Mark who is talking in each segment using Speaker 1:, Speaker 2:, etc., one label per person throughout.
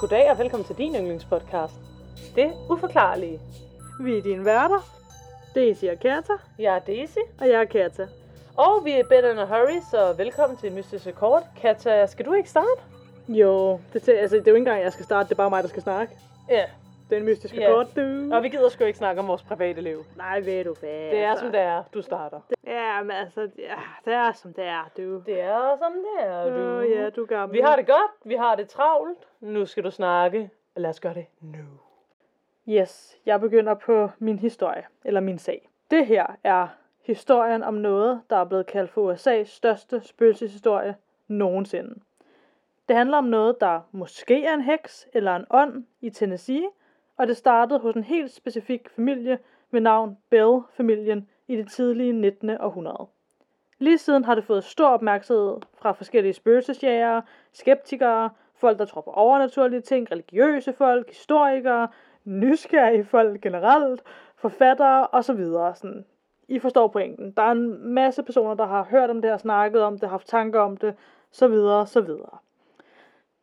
Speaker 1: Goddag og velkommen til din yndlingspodcast. Det uforklarlige.
Speaker 2: Vi er dine værter. Daisy og Kata,
Speaker 1: Jeg er Daisy,
Speaker 2: og jeg er Kata.
Speaker 1: og vi er Better in a Hurry, så velkommen til Mystisk Rekord. Katja, skal du ikke starte?
Speaker 2: Jo, det, til, altså, det er jo ikke engang, jeg skal starte, det er bare mig, der skal snakke.
Speaker 1: Ja.
Speaker 2: Det er en mystisk
Speaker 1: Ja.
Speaker 2: rekord, du.
Speaker 1: Og vi gider sgu ikke snakke om vores private liv.
Speaker 2: Nej, ved du hvad.
Speaker 1: Det er
Speaker 2: altså.
Speaker 1: som det er. Du starter.
Speaker 2: Ja, men altså, ja, det er som det er, du.
Speaker 1: Det er som det er, du.
Speaker 2: Åh, ja, du er gammel.
Speaker 1: Vi har det godt. Vi har det travlt. Nu skal du snakke. Lad os gøre det nu.
Speaker 2: Yes, jeg begynder på min historie, eller min sag. Det her er historien om noget, der er blevet kaldt for USA's største spøgelseshistorie nogensinde. Det handler om noget, der måske er en heks eller en ånd i Tennessee, og det startede hos en helt specifik familie ved navn Bell-familien i det tidlige 19. århundrede. Lige siden har det fået stor opmærksomhed fra forskellige spøgelsesjægere, skeptikere, folk, der tror på overnaturlige ting, religiøse folk, historikere, nysgerrige folk generelt, forfattere osv. Sådan, I forstår pointen. Der er en masse personer, der har hørt om det her, snakket om det, haft tanker om det, så videre, så videre.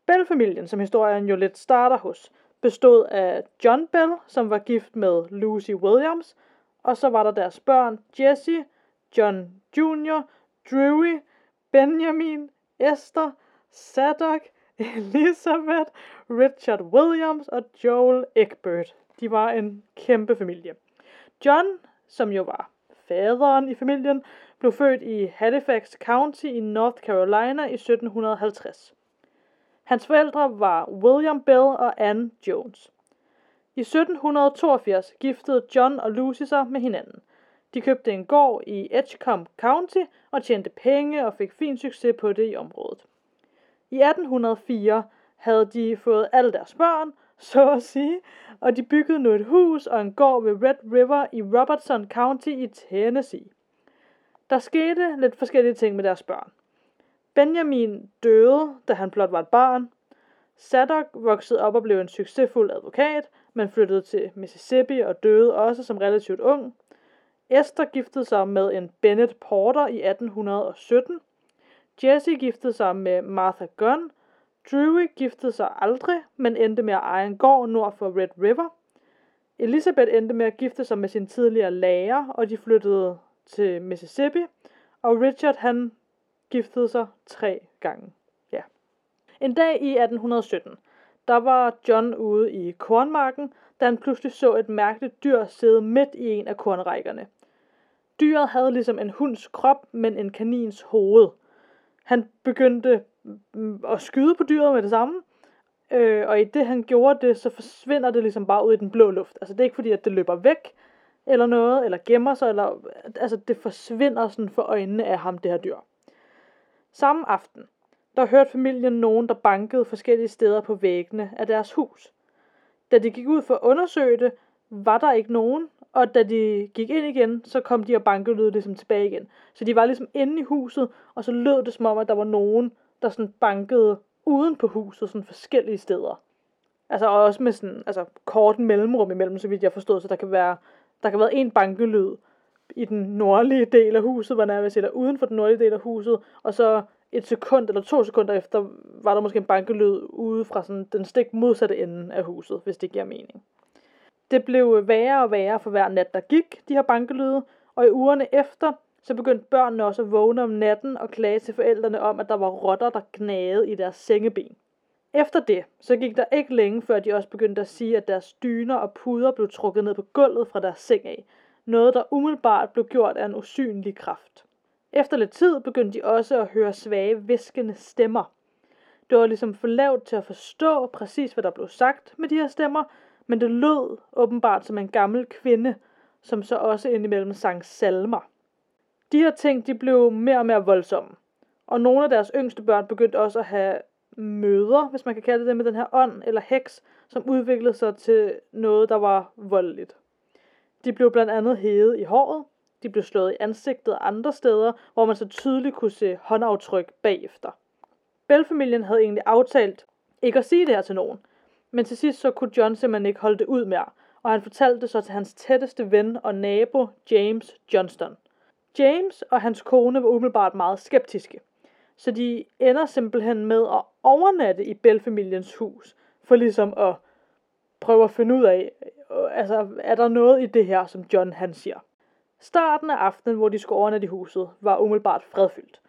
Speaker 2: Bell-familien, som historien jo lidt starter hos, bestod af John Bell, som var gift med Lucy Williams, og så var der deres børn Jesse, John Jr., Drewy, Benjamin, Esther, Sadok, Elizabeth, Richard Williams og Joel Egbert. De var en kæmpe familie. John, som jo var faderen i familien, blev født i Halifax County i North Carolina i 1750. Hans forældre var William Bell og Anne Jones. I 1782 giftede John og Lucy sig med hinanden. De købte en gård i Edgecombe County og tjente penge og fik fin succes på det i området. I 1804 havde de fået alle deres børn, så at sige, og de byggede nu et hus og en gård ved Red River i Robertson County i Tennessee. Der skete lidt forskellige ting med deres børn. Benjamin døde, da han blot var et barn. Sadok voksede op og blev en succesfuld advokat, men flyttede til Mississippi og døde også som relativt ung. Esther giftede sig med en Bennett Porter i 1817. Jesse giftede sig med Martha Gunn. Drewy giftede sig aldrig, men endte med at eje en gård nord for Red River. Elizabeth endte med at gifte sig med sin tidligere lærer, og de flyttede til Mississippi. Og Richard, han giftede sig tre gange. Ja. En dag i 1817, der var John ude i kornmarken, da han pludselig så et mærkeligt dyr sidde midt i en af kornrækkerne. Dyret havde ligesom en hunds krop, men en kanins hoved. Han begyndte mm, at skyde på dyret med det samme, øh, og i det han gjorde det, så forsvinder det ligesom bare ud i den blå luft. Altså det er ikke fordi, at det løber væk, eller noget, eller gemmer sig, eller, altså det forsvinder sådan for øjnene af ham, det her dyr. Samme aften, der hørte familien nogen, der bankede forskellige steder på væggene af deres hus. Da de gik ud for at undersøge det, var der ikke nogen, og da de gik ind igen, så kom de og bankede lydet ligesom tilbage igen. Så de var ligesom inde i huset, og så lød det som om, at der var nogen, der sådan bankede uden på huset, sådan forskellige steder. Altså og også med sådan, altså kort mellemrum imellem, så vidt jeg forstod, så der kan være, der kan være en bankelyd i den nordlige del af huset, hvor nærmest eller uden for den nordlige del af huset, og så et sekund eller to sekunder efter, var der måske en bankelyd ude fra sådan den stik modsatte ende af huset, hvis det giver mening. Det blev værre og værre for hver nat, der gik, de her bankelyde, og i ugerne efter, så begyndte børnene også at vågne om natten og klage til forældrene om, at der var rotter, der gnagede i deres sengeben. Efter det, så gik der ikke længe, før de også begyndte at sige, at deres dyner og puder blev trukket ned på gulvet fra deres seng af. Noget, der umiddelbart blev gjort af en usynlig kraft. Efter lidt tid begyndte de også at høre svage, viskende stemmer. Det var ligesom for lavt til at forstå præcis, hvad der blev sagt med de her stemmer, men det lød åbenbart som en gammel kvinde, som så også indimellem sang salmer. De her ting, de blev mere og mere voldsomme. Og nogle af deres yngste børn begyndte også at have møder, hvis man kan kalde det med den her ånd eller heks, som udviklede sig til noget, der var voldeligt. De blev blandt andet hævet i håret, de blev slået i ansigtet og andre steder, hvor man så tydeligt kunne se håndaftryk bagefter. Bell-familien havde egentlig aftalt ikke at sige det her til nogen, men til sidst så kunne John simpelthen ikke holde det ud mere, og han fortalte det så til hans tætteste ven og nabo, James Johnston. James og hans kone var umiddelbart meget skeptiske, så de ender simpelthen med at overnatte i Bell-familiens hus, for ligesom at prøve at finde ud af, øh, altså er der noget i det her, som John han siger. Starten af aftenen, hvor de skulle overnatte i huset, var umiddelbart fredfyldt.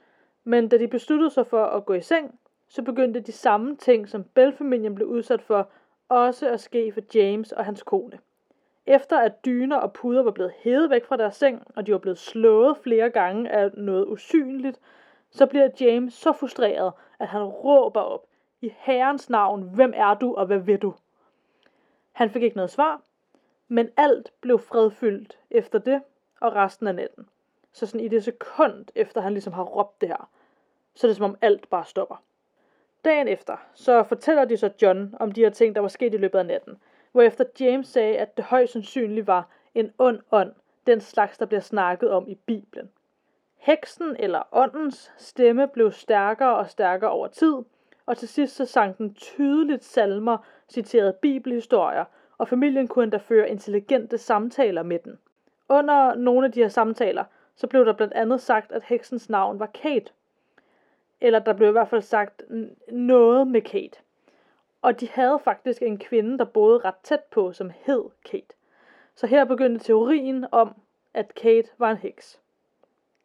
Speaker 2: Men da de besluttede sig for at gå i seng, så begyndte de samme ting, som Bell-familien blev udsat for, også at ske for James og hans kone. Efter at dyner og puder var blevet hævet væk fra deres seng, og de var blevet slået flere gange af noget usynligt, så bliver James så frustreret, at han råber op, i herrens navn, hvem er du og hvad vil du? Han fik ikke noget svar, men alt blev fredfyldt efter det og resten af natten. Så sådan i det sekund efter han ligesom har råbt det her, så er det som om alt bare stopper. Dagen efter, så fortæller de så John om de her ting, der var sket i løbet af natten, hvorefter James sagde, at det højst sandsynligt var en ond ånd, den slags, der bliver snakket om i Bibelen. Heksen eller åndens stemme blev stærkere og stærkere over tid, og til sidst så sang den tydeligt salmer, citerede bibelhistorier, og familien kunne endda føre intelligente samtaler med den. Under nogle af de her samtaler, så blev der blandt andet sagt, at heksens navn var Kate. Eller der blev i hvert fald sagt noget med Kate. Og de havde faktisk en kvinde, der boede ret tæt på, som hed Kate. Så her begyndte teorien om, at Kate var en heks.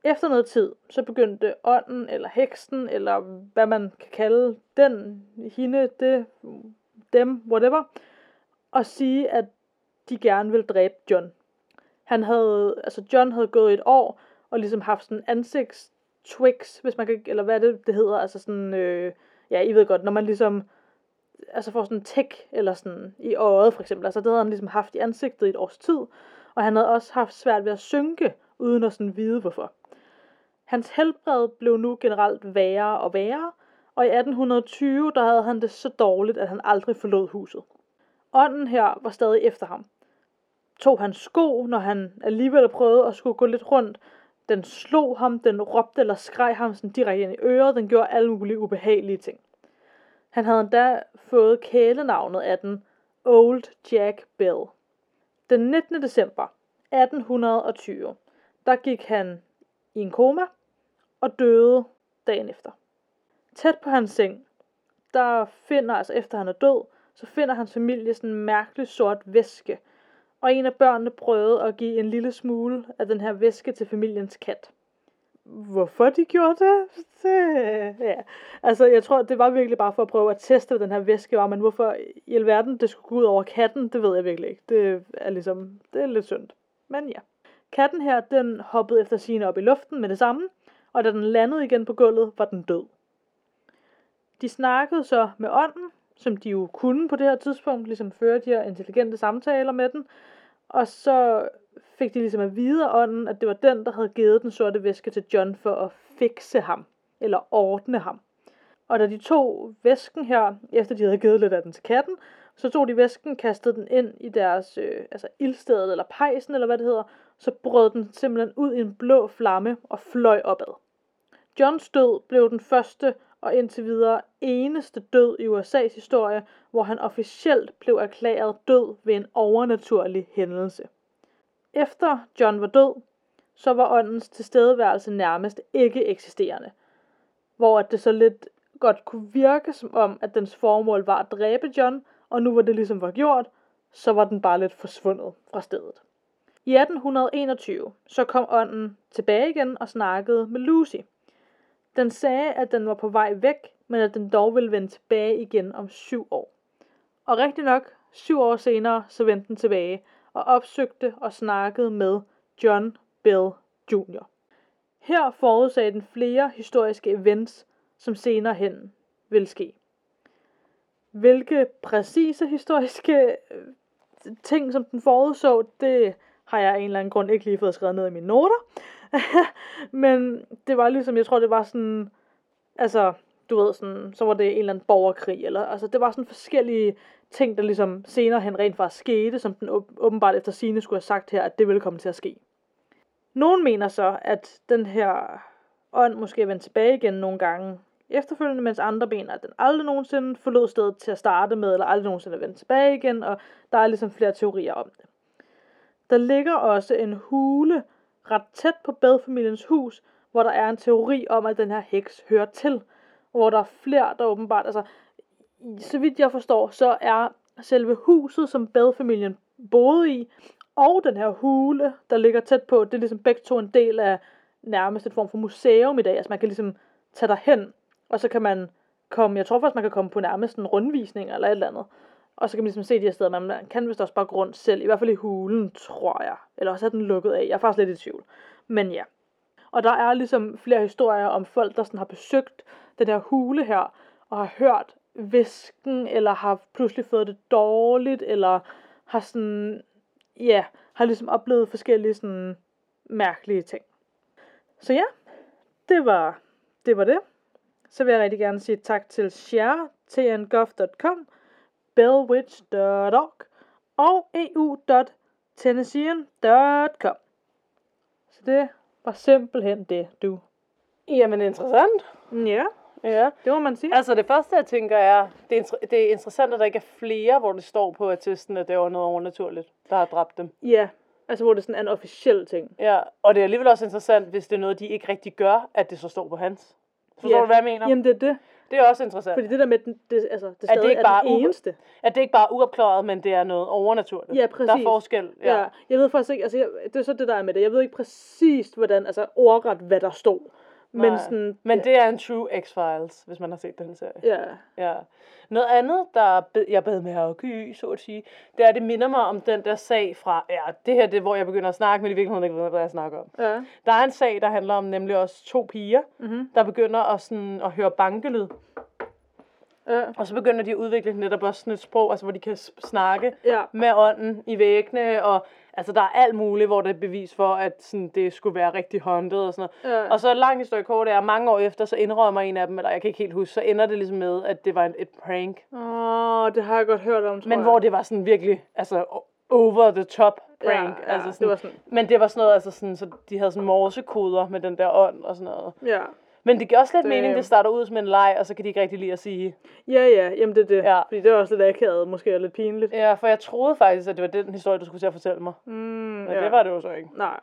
Speaker 2: Efter noget tid, så begyndte ånden, eller heksen, eller hvad man kan kalde den, hende, det, dem, whatever, og sige, at de gerne vil dræbe John. Han havde, altså John havde gået et år, og ligesom haft sådan ansigts twix, hvis man kan, eller hvad det, det hedder, altså sådan, øh, ja, I ved godt, når man ligesom, altså får sådan en tæk, eller sådan i øjet for eksempel, altså det havde han ligesom haft i ansigtet i et års tid, og han havde også haft svært ved at synke, uden at sådan vide hvorfor. Hans helbred blev nu generelt værre og værre, og i 1820 der havde han det så dårligt, at han aldrig forlod huset. Ånden her var stadig efter ham. Tog hans sko, når han alligevel prøvede at skulle gå lidt rundt. Den slog ham, den råbte eller skreg ham sådan direkte ind i øret, den gjorde alle mulige ubehagelige ting. Han havde endda fået kælenavnet af den Old Jack Bell. Den 19. december 1820, der gik han i en koma og døde dagen efter. Tæt på hans seng, der finder, altså efter han er død, så finder hans familie sådan en mærkelig sort væske. Og en af børnene prøvede at give en lille smule af den her væske til familiens kat. Hvorfor de gjorde det? det ja. Altså, jeg tror, det var virkelig bare for at prøve at teste, hvad den her væske var, men hvorfor i alverden det skulle gå ud over katten, det ved jeg virkelig ikke. Det er ligesom, det er lidt synd. Men ja. Katten her, den hoppede efter sine op i luften med det samme, og da den landede igen på gulvet, var den død. De snakkede så med ånden, som de jo kunne på det her tidspunkt, ligesom føre de her intelligente samtaler med den, og så fik de ligesom at vide af ånden, at det var den, der havde givet den sorte væske til John for at fikse ham, eller ordne ham. Og da de tog væsken her, efter de havde givet lidt af den til katten, så tog de væsken, kastede den ind i deres øh, altså ildsted eller pejsen, eller hvad det hedder, så brød den simpelthen ud i en blå flamme og fløj opad. Johns død blev den første og indtil videre eneste død i USA's historie, hvor han officielt blev erklæret død ved en overnaturlig hændelse. Efter John var død, så var åndens tilstedeværelse nærmest ikke eksisterende, hvor at det så lidt godt kunne virke som om, at dens formål var at dræbe John, og nu hvor det ligesom var gjort, så var den bare lidt forsvundet fra stedet. I 1821 så kom ånden tilbage igen og snakkede med Lucy. Den sagde, at den var på vej væk, men at den dog ville vende tilbage igen om syv år. Og rigtig nok, syv år senere, så vendte den tilbage og opsøgte og snakkede med John Bell Jr. Her forudsagde den flere historiske events, som senere hen ville ske. Hvilke præcise historiske øh, ting, som den forudså, det har jeg af en eller anden grund ikke lige fået skrevet ned i mine noter. Men det var ligesom, jeg tror det var sådan, altså, du ved, sådan, så var det en eller anden borgerkrig, eller, altså, det var sådan forskellige ting, der ligesom senere hen rent faktisk skete, som den åbenbart efter sine skulle have sagt her, at det ville komme til at ske. Nogen mener så, at den her ånd måske er vendt tilbage igen nogle gange efterfølgende, mens andre mener, at den aldrig nogensinde forlod stedet til at starte med, eller aldrig nogensinde er vendt tilbage igen, og der er ligesom flere teorier om det. Der ligger også en hule ret tæt på bedfamiliens hus, hvor der er en teori om, at den her heks hører til. Hvor der er flere, der åbenbart, altså, så vidt jeg forstår, så er selve huset, som bedfamilien boede i, og den her hule, der ligger tæt på, det er ligesom begge to en del af nærmest et form for museum i dag. Altså man kan ligesom tage derhen, og så kan man komme, jeg tror faktisk, man kan komme på nærmest en rundvisning eller et eller andet. Og så kan man ligesom se de her steder, men man kan vist også bare gå rundt selv, i hvert fald i hulen, tror jeg. Eller også er den lukket af, jeg er faktisk lidt i tvivl. Men ja. Og der er ligesom flere historier om folk, der sådan har besøgt den her hule her, og har hørt visken, eller har pludselig fået det dårligt, eller har sådan, ja, har ligesom oplevet forskellige sådan mærkelige ting. Så ja, det var det. Var det. Så vil jeg rigtig gerne sige tak til share, tngov.com, bellwitch.org og eu.tennessean.com. Så det var simpelthen det, du.
Speaker 1: Jamen, interessant.
Speaker 2: Ja,
Speaker 1: Ja.
Speaker 2: det må man sige.
Speaker 1: Altså, det første, jeg tænker, er, det er, inter- det er interessant, at der ikke er flere, hvor det står på attesten, at det var noget overnaturligt, der har dræbt dem.
Speaker 2: Ja, altså hvor det sådan er en officiel ting.
Speaker 1: Ja, og det er alligevel også interessant, hvis det er noget, de ikke rigtig gør, at det så står på hans. Forstår
Speaker 2: Ja.
Speaker 1: du, hvad jeg mener?
Speaker 2: Jamen det er det.
Speaker 1: Det er også interessant.
Speaker 2: Fordi det der med, den, det, altså, det
Speaker 1: det
Speaker 2: stadig
Speaker 1: ikke
Speaker 2: er, den eneste.
Speaker 1: At det ikke bare er uopklaret, men det er noget overnaturligt.
Speaker 2: Ja,
Speaker 1: Der er
Speaker 2: præcis.
Speaker 1: forskel.
Speaker 2: Ja.
Speaker 1: Ja.
Speaker 2: Jeg ved faktisk ikke, altså jeg, det er så det der er med det. Jeg ved ikke præcis, hvordan, altså ordret, hvad der stod. Men
Speaker 1: Nej.
Speaker 2: sådan,
Speaker 1: Men
Speaker 2: ja,
Speaker 1: det er en true X-Files, hvis man har set den serie.
Speaker 2: ja.
Speaker 1: Ja. Noget andet, der bed, jeg bed med at gy, så at sige, det er, at det minder mig om den der sag fra, ja, det her det er, hvor jeg begynder at snakke, men i virkeligheden ikke ved, hvad jeg snakker om.
Speaker 2: Ja.
Speaker 1: Der er en sag, der handler om nemlig også to piger,
Speaker 2: Mm-hmm.
Speaker 1: der begynder at, sådan, at høre bankelyd.
Speaker 2: Ja.
Speaker 1: Og så begynder de at udvikle netop også sådan et sprog, altså hvor de kan snakke
Speaker 2: Ja.
Speaker 1: med ånden i væggene, og altså der er alt muligt, hvor der er bevis for, at sådan, det skulle være rigtig haunted og sådan noget.
Speaker 2: Ja.
Speaker 1: Og så lang historie kort er, mange år efter, så indrømmer en af dem, eller jeg kan ikke helt huske, så ender det ligesom med, at det var en, et prank.
Speaker 2: Åh, det har jeg godt hørt om, tror
Speaker 1: Men
Speaker 2: jeg.
Speaker 1: hvor det var sådan virkelig, altså over the top prank.
Speaker 2: Ja, ja,
Speaker 1: altså
Speaker 2: det
Speaker 1: sådan,
Speaker 2: var sådan-
Speaker 1: Men det var sådan noget, altså sådan, så de havde sådan morsekoder med den der ånd og sådan noget.
Speaker 2: Ja.
Speaker 1: Men det giver også lidt
Speaker 2: Det-
Speaker 1: mening, det starter ud som en leg, og så kan de ikke rigtig lide at sige.
Speaker 2: Ja, ja, jamen det er det.
Speaker 1: Ja.
Speaker 2: Fordi det er også lidt akavet, måske og lidt pinligt.
Speaker 1: Ja, for jeg troede faktisk, at det var den historie, du skulle til at fortælle mig.
Speaker 2: Mm,
Speaker 1: Men
Speaker 2: ja.
Speaker 1: det var det jo så ikke.
Speaker 2: Nej.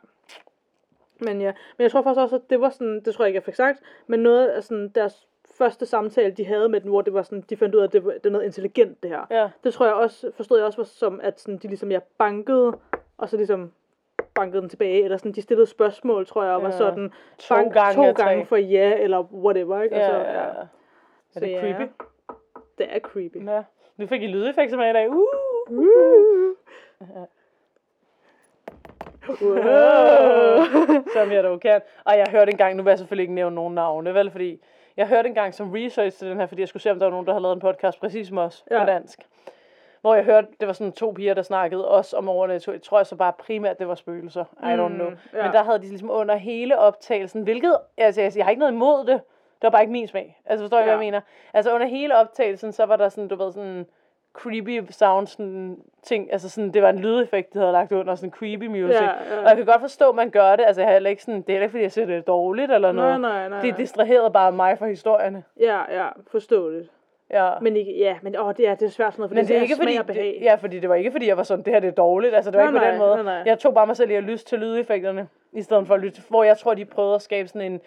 Speaker 2: Men ja, men jeg tror faktisk også, at det var sådan, det tror jeg ikke, jeg fik sagt, men noget af sådan deres første samtale, de havde med den, hvor det var sådan, de fandt ud af, at det, var, det er noget intelligent, det her.
Speaker 1: Ja.
Speaker 2: Det tror jeg også, forstod jeg også var som, at sådan, de ligesom, jeg bankede, og så ligesom bankede den tilbage, eller sådan, de stillede spørgsmål, tror jeg, og var
Speaker 1: Ja.
Speaker 2: sådan,
Speaker 1: To
Speaker 2: bank
Speaker 1: gange
Speaker 2: to gange for ja, eller whatever, ikke?
Speaker 1: Ja,
Speaker 2: Og så,
Speaker 1: ja, ja. Er
Speaker 2: Så
Speaker 1: det
Speaker 2: ja.
Speaker 1: creepy?
Speaker 2: Det er creepy.
Speaker 1: Ja. Nu fik I lydeffekter med i dag. Uh!
Speaker 2: Uh. Wow.
Speaker 1: som jeg dog kan. Og jeg hørte engang, nu vil jeg selvfølgelig ikke nævne nogen navne, vel, fordi jeg hørte engang som research til den her, fordi jeg skulle se, om der var nogen, der havde lavet en podcast præcis som os ja.
Speaker 2: Ja.
Speaker 1: på dansk. Hvor jeg hørte, det var sådan to piger, der snakkede også om overnaturligt. Jeg tror jeg så bare primært, det var spøgelser. I don't
Speaker 2: Mm,
Speaker 1: know.
Speaker 2: ja.
Speaker 1: Men der havde de ligesom under hele optagelsen, hvilket, altså jeg, jeg har ikke noget imod det. Det var bare ikke min smag. Altså forstår I, hvad
Speaker 2: Ja.
Speaker 1: jeg mener? Altså under hele optagelsen, så var der sådan, du ved, sådan creepy sound, sådan ting, altså sådan, det var en lydeffekt, de havde lagt under, sådan creepy music.
Speaker 2: Ja, ja.
Speaker 1: Og jeg kan godt forstå, at man gør det, altså jeg heller ikke sådan, det er ikke, fordi jeg synes, det er dårligt eller noget.
Speaker 2: nej, nej.
Speaker 1: Det
Speaker 2: nej.
Speaker 1: distraherede bare mig fra historierne.
Speaker 2: Ja, ja, forståeligt.
Speaker 1: Ja.
Speaker 2: Men ikke, ja, men åh, det er, det er svært sådan noget, for
Speaker 1: Men det er ikke fordi,
Speaker 2: og behag.
Speaker 1: det, ja, fordi det var ikke fordi, jeg var sådan, det her det er dårligt. Altså, det var
Speaker 2: Nej,
Speaker 1: ikke på den
Speaker 2: nej,
Speaker 1: måde.
Speaker 2: nej, nej.
Speaker 1: Jeg tog bare mig selv i at lyst til lydeffekterne, i stedet for at lytte, hvor jeg tror, de prøvede at skabe sådan en,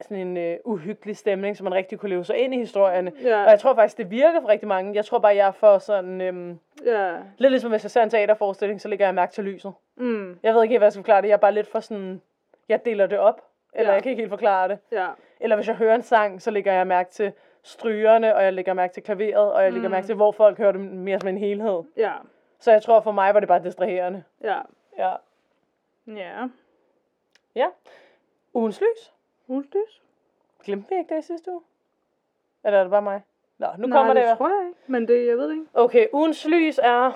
Speaker 1: sådan en uh, uhyggelig stemning, så man rigtig kunne leve sig ind i historierne.
Speaker 2: Ja.
Speaker 1: Og jeg tror faktisk, det virker for rigtig mange. Jeg tror bare, jeg er for sådan, øhm,
Speaker 2: Ja.
Speaker 1: lidt ligesom hvis jeg ser en teaterforestilling, så lægger jeg mærke til lyset.
Speaker 2: Mm.
Speaker 1: Jeg ved ikke hvad jeg skal forklare det. Jeg er bare lidt for sådan, jeg deler det op. Eller
Speaker 2: Ja.
Speaker 1: jeg kan ikke helt forklare det.
Speaker 2: Ja.
Speaker 1: Eller hvis jeg hører en sang, så lægger jeg mærke til strygerne, og jeg lægger mærke til klaveret, og jeg lægger
Speaker 2: Mm.
Speaker 1: mærke til, hvor folk hører det mere som en helhed.
Speaker 2: Ja.
Speaker 1: Så jeg tror, for mig var det bare distraherende.
Speaker 2: Ja.
Speaker 1: Ja.
Speaker 2: Ja.
Speaker 1: Ja. Ugens lys.
Speaker 2: Uldlys?
Speaker 1: Glemte vi ikke det i sidste uge? Eller er det bare mig? Nå, nu
Speaker 2: Nej,
Speaker 1: kommer det.
Speaker 2: det
Speaker 1: det
Speaker 2: tror jeg ikke, men det, jeg ved det ikke.
Speaker 1: Okay, ugens lys er,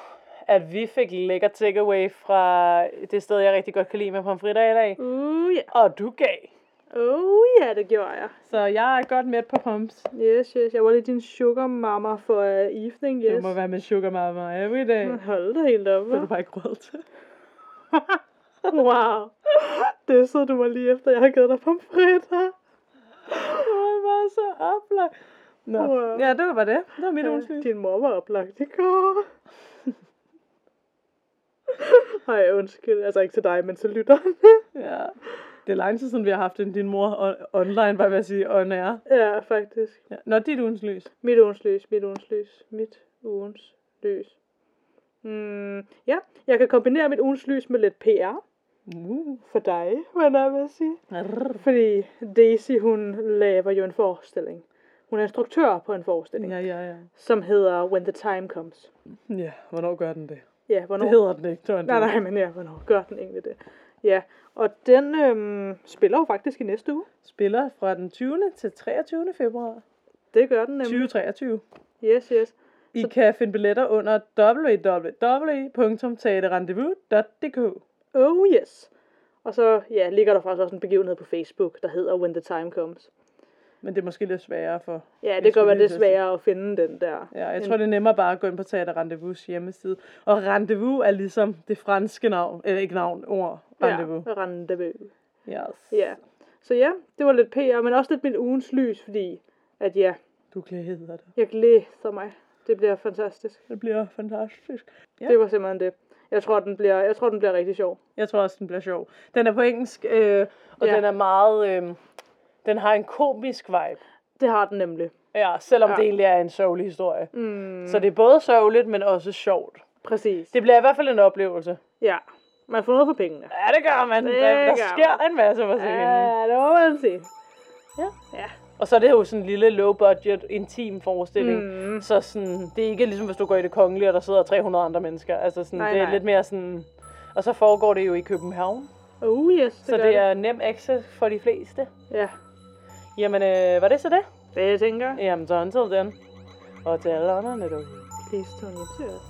Speaker 1: at vi fik lækker takeaway fra det sted, jeg rigtig godt kan lide med pomfritter i dag.
Speaker 2: Uh, ja.
Speaker 1: Og du gav.
Speaker 2: Oh, ja, det gjorde jeg.
Speaker 1: Så jeg er godt med på pumps.
Speaker 2: Yes, yes. Jeg var lige din sugar mama for uh, evening, yes.
Speaker 1: Du må være med sugar mama every day.
Speaker 2: Hold da helt op,
Speaker 1: Det er du
Speaker 2: hva'?
Speaker 1: bare ikke råd til.
Speaker 2: Wow. Det så du mig lige efter, jeg har givet dig pomfritter.
Speaker 1: Det var bare så oplagt. Nå.
Speaker 2: Wow.
Speaker 1: Ja, det var det. Det var mit
Speaker 2: Ja,
Speaker 1: lys.
Speaker 2: din mor var oplagt i går. Ej, undskyld. Altså ikke til dig, men til lytteren.
Speaker 1: Ja. Det er lang tid siden, vi har haft en din mor on- online, vil jeg sige, on air.
Speaker 2: Ja, faktisk.
Speaker 1: Ja. Nå, dit ugens lys.
Speaker 2: Mit ugens lys, mit ugens lys, mit ugens lys. Mm, ja, jeg kan kombinere mit ugens lys med lidt PR
Speaker 1: Uh.
Speaker 2: for dig, hvad jeg vil sige.
Speaker 1: Rrr.
Speaker 2: Fordi Daisy, hun laver jo en forestilling. Hun er instruktør på en forestilling,
Speaker 1: Ja, ja, ja.
Speaker 2: som hedder When the Time Comes.
Speaker 1: Ja, hvornår gør den det?
Speaker 2: Ja, hvornår?
Speaker 1: Det hedder den ikke, var en
Speaker 2: Nej, nej, men ja, hvornår gør den egentlig det? Ja, og den øhm, spiller jo faktisk i næste uge.
Speaker 1: Spiller fra den 20. til 23. februar
Speaker 2: Det gør den nemlig.
Speaker 1: 2023.
Speaker 2: Yes, yes.
Speaker 1: I
Speaker 2: Så-
Speaker 1: kan finde billetter under www.teaterrendezvous.dk
Speaker 2: Oh yes. Og så ja, ligger der faktisk også en begivenhed på Facebook, der hedder When the Time Comes.
Speaker 1: Men det er måske lidt sværere for...
Speaker 2: Ja, det kan
Speaker 1: skulle
Speaker 2: være lidt sværere at finde den der.
Speaker 1: Ja, jeg tror, det er nemmere bare at gå ind på Teater Rendezvous hjemmeside. Og rendezvous er ligesom det franske navn, eller ikke navn, ord. Rendezvous.
Speaker 2: Ja, rendezvous.
Speaker 1: Yes.
Speaker 2: Ja. Så ja, det var lidt PR, men også lidt mit ugens lys, fordi at ja,
Speaker 1: Du glæder dig.
Speaker 2: jeg glæder mig. Det bliver fantastisk.
Speaker 1: Det bliver fantastisk. Ja.
Speaker 2: Det var simpelthen det. Jeg tror, den bliver, jeg tror, den bliver rigtig sjov.
Speaker 1: Jeg tror også, den bliver sjov. Den er på engelsk, øh, og
Speaker 2: Ja.
Speaker 1: den er meget... Øh, den har en komisk vibe.
Speaker 2: Det har den nemlig.
Speaker 1: Ja, selvom
Speaker 2: Ja.
Speaker 1: det egentlig er en sørgelig historie.
Speaker 2: Mm,
Speaker 1: Så det er både sørgeligt, men også sjovt.
Speaker 2: præcis.
Speaker 1: Det bliver i hvert fald en oplevelse.
Speaker 2: Ja, man får noget for pengene.
Speaker 1: Ja, det gør man.
Speaker 2: Det
Speaker 1: der, der
Speaker 2: gør
Speaker 1: sker en masse på scenen.
Speaker 2: Ja, det må man sige.
Speaker 1: Ja.
Speaker 2: Ja.
Speaker 1: Og så er det jo sådan en lille low budget, intim forestilling.
Speaker 2: Mm.
Speaker 1: Så sådan, det er ikke ligesom hvis du går i det kongelige, og der sidder 300 andre mennesker. Altså sådan,
Speaker 2: Nej,
Speaker 1: det er
Speaker 2: nej.
Speaker 1: lidt mere sådan... Og så foregår det jo i København.
Speaker 2: Oh yes, det
Speaker 1: så
Speaker 2: gør
Speaker 1: det er nem access for de fleste.
Speaker 2: Ja,
Speaker 1: Jamen, øh, var det så det?
Speaker 2: det jeg tænker.
Speaker 1: Jamen, så until den. Og til alle andre derude.
Speaker 2: Please use it.